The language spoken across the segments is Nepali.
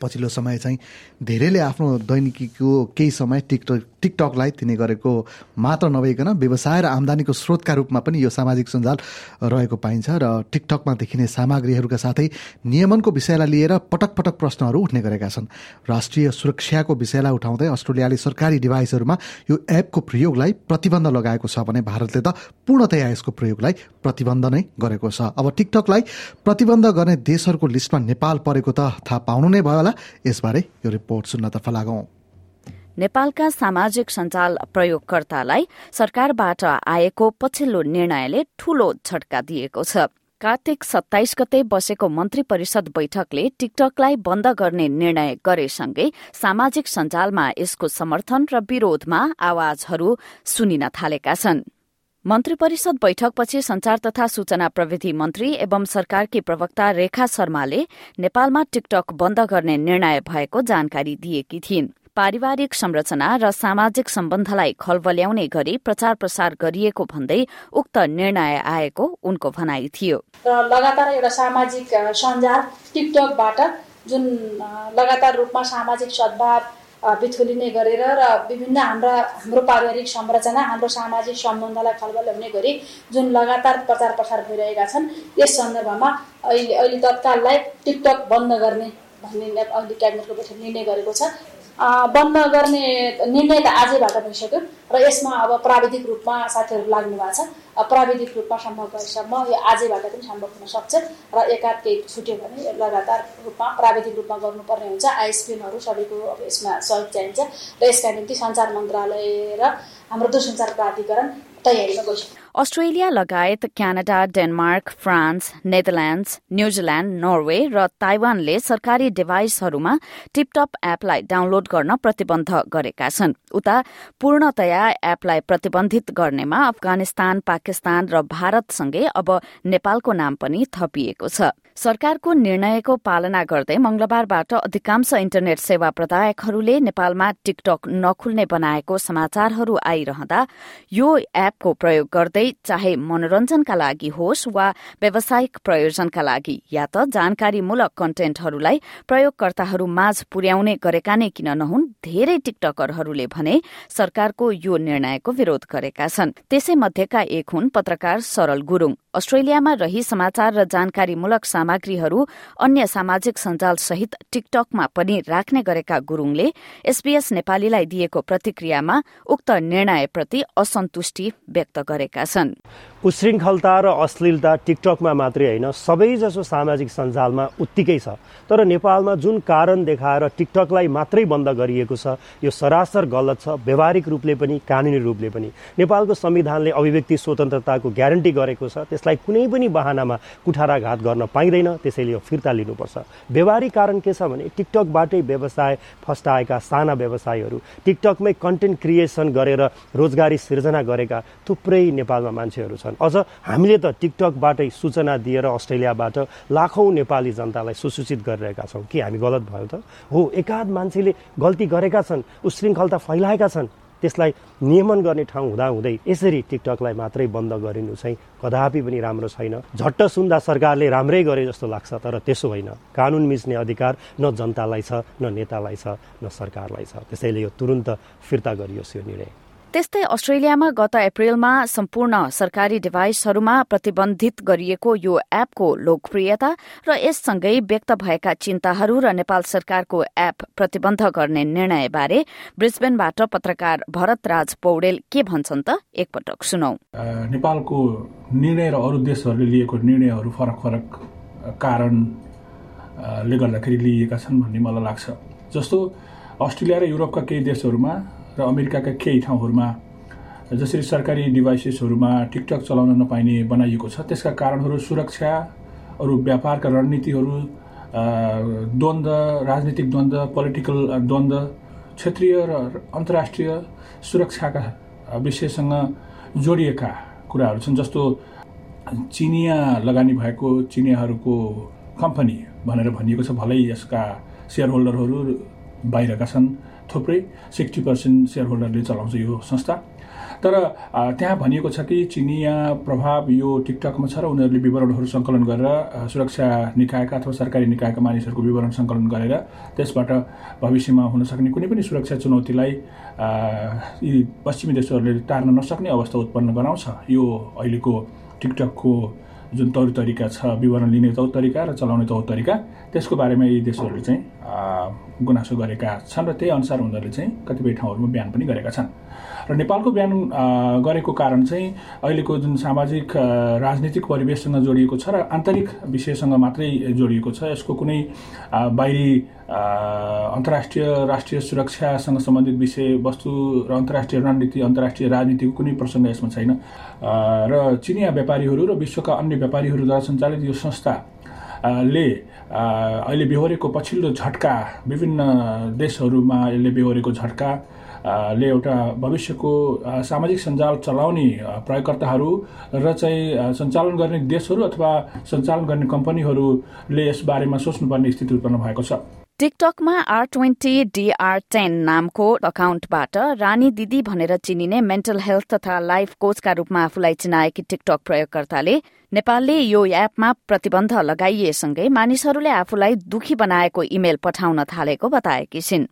पछिल्लो समय चाहिँ धेरैले आफ्नो दैनिकीको केही समय टिकटक टिकटकलाई तिनी गरेको मात्र नभइकन व्यवसाय र आम्दानीको स्रोतका रूपमा पनि यो सामाजिक सञ्जाल रहेको पाइन्छ र टिकटकमा देखिने सामग्रीहरूका साथै नियमनको विषयलाई लिएर पटक पटक प्रश्नहरू उठ्ने गरेका छन्। राष्ट्रिय सुरक्षाको विषयलाई उठाउँदै अस्ट्रेलियाले सरकारी डिभाइसहरूमा यो एपको प्रयोगलाई प्रतिबन्ध लगाएको छ भने भारतले त पूर्णतया यसको प्रयोगलाई प्रतिबन्ध नै गरेको छ। अब टिकटकलाई प्रतिबन्ध गर्ने देशहरूको लिस्टमा नेपाल परेको त थाहा पाउनु नै भयो होला। यसबारे यो रिपोर्ट सुन्नतर्फ लागौं। नेपालका सामाजिक सञ्जाल प्रयोगकर्तालाई सरकारबाट आएको पछिल्लो निर्णयले ठूलो झट्का दिएको छ। कार्तिक सत्ताइस गते बसेको मन्त्री परिषद बैठकले टिकटकलाई बन्द गर्ने निर्णय गरेसँगै सामाजिक सञ्जालमा यसको समर्थन र विरोधमा आवाजहरू सुनिन थालेका छन्। मन्त्री परिषद बैठकपछि संचार तथा सूचना प्रविधि मन्त्री एवं सरकारकी प्रवक्ता रेखा शर्माले नेपालमा टिकटक बन्द गर्ने निर्णय भएको जानकारी दिएकी थिइन्। पारिवारिक संरचना र सामाजिक सम्बन्धलाई खलबल्याउने गरी प्रचार प्रसार गरिएको भन्दै उक्त निर्णय आएको उनको भनाइ थियो। लगातार एउटा सामाजिक सञ्जाल टिकटकबाट जुन लगातार रूपमा सामाजिक सद्भाव बिथोलिने गरेर र विभिन्न हाम्रा हाम्रो पारिवारिक संरचना हाम्रो सामाजिक सम्बन्धलाई खलबल्याउने गरी जुन लगातार प्रचार प्रसार भइरहेका छन् यस सन्दर्भमा अहिले अहिले तत्काललाई टिकटक बन्द गर्ने भन्ने अहिले क्याबिनेटको बैठक निर्णय गरेको छ। बन्द गर्ने निर्णय त आजैबाट भइसक्यो र यसमा अब प्राविधिक रूपमा साथीहरू लाग्नु भएको छ। प्राविधिक रूपमा सम्भव भएसम्म यो आजैबाट पनि सम्भव हुन सक्छ र एकाध केही छुट्यो भने लगातार रूपमा प्राविधिक रूपमा गर्नुपर्ने हुन्छ। आइएसपिएनहरू सबैको अब यसमा सहयोग चाहिन्छ र यसका निम्ति सञ्चार मन्त्रालय र हाम्रो दूरसञ्चार प्राधिकरण तयारीमा गइसक्यो। अस्ट्रेलिया लगायत Canada Denmark France Netherlands New Zealand Norway र ताइवानले सरकारी डिभाइसहरूमा टिपटप एपलाई डाउनलोड गर्न प्रतिबन्ध गरेका छन्। उता पूर्णतया एपलाई प्रतिबन्धित गर्नेमा अफगानिस्तान पाकिस्तान र भारतसँगै अब नेपालको नाम पनि थपिएको छ। सरकारको निर्णयको पालना गर्दै मंगलबारबाट अधिकांश इन्टरनेट सेवा प्रदायकहरूले नेपालमा टिकटक नखुल्ने बनाएको समाचारहरू आइरहँदा यो एपको प्रयोग गर्दै चाहे मनोरञ्जनका लागि होस् वा व्यावसायिक प्रयोजनका लागि या त जानकारीमूलक कन्टेन्टहरूलाई प्रयोगकर्ताहरू माझ पुर्याउने गरेका नै किन नहुन् धेरै टिकटकरहरूले भने सरकारको यो निर्णयको विरोध गरेका छन्। त्यसै मध्येका एक हुन् पत्रकार सरल गुरूङ। अस्ट्रेलियामा रही समाचार र जानकारीमूलक सामग्रीहरू अन्य सामाजिक सञ्जाल सहित टिकटकमा पनि राख्ने गरेका गुरूङले एसबीएस नेपालीलाई दिएको प्रतिक्रियामा उक्त निर्णयप्रति असन्तुष्टि व्यक्त गरेका छन्। उशृङ्खलता र अश्लीलता टिकटकमा मात्रै होइन सबैजसो सामाजिक सञ्जालमा उत्तिकै छ। तर नेपालमा जुन कारण देखाएर टिकटकलाई मात्रै बन्द गरिएको छ यो सरासर गलत छ व्यवहारिक रूपले पनि कानुनी रूपले पनि। नेपालको संविधानले अभिव्यक्ति स्वतन्त्रताको ग्यारेन्टी गरेको छ त्यसलाई कुनै पनि बाहनामा कुठाराघात गर्न पाइँदैन त्यसैले यो फिर्ता लिनुपर्छ। व्यवहारिक कारण के छ भने टिकटकबाटै व्यवसाय फस्टाएका साना व्यवसायहरू टिकटकमै कन्टेन्ट क्रिएसन गरेर रोजगारी सिर्जना गरेका थुप्रै नेपालमा मान्छेहरू छन्। छन् अझ हामीले त टिकटकबाटै सूचना दिएर अस्ट्रेलियाबाट लाखौँ नेपाली जनतालाई सुसूचित गरिरहेका छौँ। के हामी गलत भयो त? हो एकाध मान्छेले गल्ती गरेका छन् उशृङ्खलता फैलाएका छन्। त्यसलाई नियमन गर्ने ठाउँ हुँदाहुँदै यसरी टिकटकलाई मात्रै बन्द गरिनु चाहिँ कदापि पनि राम्रो छैन। झट्ट सुन्दा सरकारले राम्रै गरे जस्तो लाग्छ तर त्यसो होइन। कानुन मिच्ने अधिकार न जनतालाई छ न नेतालाई छ न सरकारलाई छ। त्यसैले यो तुरन्त फिर्ता गरियोस् यो निर्णय। त्यस्तै अस्ट्रेलियामा गत अप्रेलमा सम्पूर्ण सरकारी डिभाइसहरूमा प्रतिबन्धित गरिएको यो एपको लोकप्रियता र यससँगै व्यक्त भएका चिन्ताहरू र नेपाल सरकारको एप प्रतिबन्ध गर्ने निर्णयबारे ब्रिस्बेनबाट पत्रकार भरत राज पौडेल के भन्छन् त? एकपटक सुनौ। नेपालको निर्णय र अरू देशहरूले लिएको निर्णयहरू फरक फरक कारणले गर्दाखेरि लिइएका छन् भन्ने मलाई लाग्छ। जस्तो अस्ट्रेलिया र युरोपका केही देशहरूमा र अमेरिकाका केही ठाउँहरूमा जसरी सरकारी डिभाइसेसहरूमा टिकटक चलाउन नपाइने बनाइएको छ त्यसका कारणहरू सुरक्षा अरू व्यापारका रणनीतिहरू द्वन्द्व राजनीतिक द्वन्द्व पोलिटिकल द्वन्द्व क्षेत्रीय र अन्तर्राष्ट्रिय सुरक्षाका विषयसँग जोडिएका कुराहरू छन् जस्तो चिनिया लगानी भएको चिनियाहरूको कम्पनी भनेर भनिएको छ भलै यसका सेयर होल्डरहरू बाहिरका छन् थुप्रै सिक्सटी पर्सेन्ट सेयर होल्डरले चलाउँछ यो संस्था। तर त्यहाँ भनिएको छ कि चिनिया प्रभाव यो टिकटकमा छ र उनीहरूले विवरणहरू सङ्कलन गरेर सुरक्षा निकायका अथवा सरकारी निकायका मानिसहरूको विवरण सङ्कलन गरेर त्यसबाट भविष्यमा हुन सक्ने कुनै पनि सुरक्षा चुनौतीलाई यी पश्चिमी देशहरूले टार्न नसक्ने अवस्था उत्पन्न गराउँछ। यो अहिलेको टिकटकको जुन तौर तरिका छ विवरण लिने तौर तरिका र चलाउने तौर तरिका त्यसको बारेमा यी देशहरूले चाहिँ गुनासो गरेका छन् र त्यही अनुसार उनीहरूले चाहिँ कतिपय ठाउँहरूमा बिहान पनि गरेका छन्। र नेपालको बिहान गरेको कारण चाहिँ अहिलेको जुन सामाजिक राजनीतिक परिवेशसँग जोडिएको छ र आन्तरिक विषयसँग मात्रै जोडिएको छ यसको कुनै बाहिरी अन्तर्राष्ट्रिय राष्ट्रिय सुरक्षासँग सम्बन्धित विषयवस्तु र अन्तर्राष्ट्रिय रणनीति अन्तर्राष्ट्रिय राजनीतिको कुनै प्रसङ्ग यसमा छैन। र चिनिया व्यापारीहरू र विश्वका अन्य व्यापारीहरूद्वारा सञ्चालित यो संस्थाले अहिले बेहोरेको पछिल्लो झट्का विभिन्न देशहरूमा यसले बेहोरेको झट्का ले एउटा भविष्यको सामाजिक सञ्जाल चलाउने प्रयोगकर्ताहरू र चाहिँ सञ्चालन गर्ने देशहरू अथवा सञ्चालन गर्ने कम्पनीहरूले यसबारेमा सोच्नुपर्ने स्थिति उत्पन्न भएको छ। टिकटकमा R twenty D R ten नामको अकाउन्टबाट रानी दिदी भनेर चिनिने मेन्टल हेल्थ तथा लाइफ कोचका रूपमा आफूलाई चिनाएकी टिकटक प्रयोगकर्ताले नेपालले यो एपमा प्रतिबन्ध लगाइएसँगै मानिसहरूले आफूलाई दुखी बनाएको इमेल पठाउन थालेको बताएकी छिन्।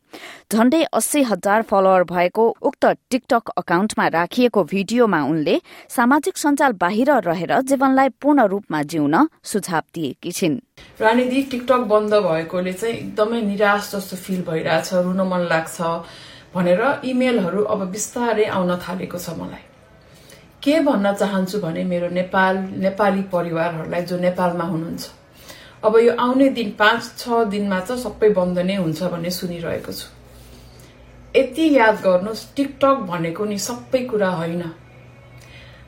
झण्डै अस्सी हजार फलोवर भएको उक्त टिकटक अकाउन्टमा राखिएको भिडियोमा उनले सामाजिक सञ्जाल बाहिर रहेर जीवनलाई पूर्ण रूपमा जिउन सुझाव दिएकी छिन्। रानीदी टिकटक बन्द भएकोले चाहिँ एकदमै निराश जस्तो फिल भइरहेछ रुन मन लाग्छ भनेर इमेलहरू अब बिस्तारै आउन थालेको छ मलाई। के भन्न चाहन्छु भने मेरो नेपाल नेपाली परिवारहरूलाई जो नेपालमा हुनुहुन्छ। अब यो आउने दिन पाँच छ दिनमा चाहिँ सबै बन्द नै हुन्छ भन्ने सुनिरहेको छु। यति याद गर्नुहोस् टिकटक भनेको नि सबै कुरा होइन।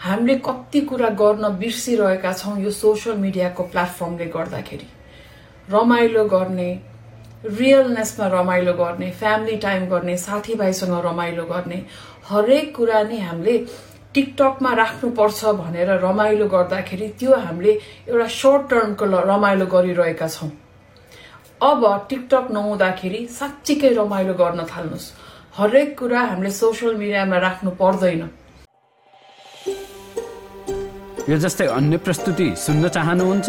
हामीले कति कुरा गर्न बिर्सिरहेका छौँ यो सोसियल मिडियाको प्लेटफर्मले गर्दाखेरि। रमाइलो गर्ने रियलनेसमा रमाइलो गर्ने फ्यामिली टाइम गर्ने साथीभाइसँग रमाइलो गर्ने हरेक कुरा नै हामीले टिकटकमा राख्नुपर्छ भनेर रमाइलो गर्दाखेरि त्यो हामीले एउटा सर्ट टर्मको रमाइलो गरिरहेका छौँ। अब टिकटक नहुँदाखेरि साँच्चीकै रमाइलो गर्न थाल्नुहोस्। हरेक कुरा हामीले सोसियल मिडियामा राख्नु पर्दैन। यो जस्तै अन्य प्रस्तुति सुन्न चाहनुहुन्छ?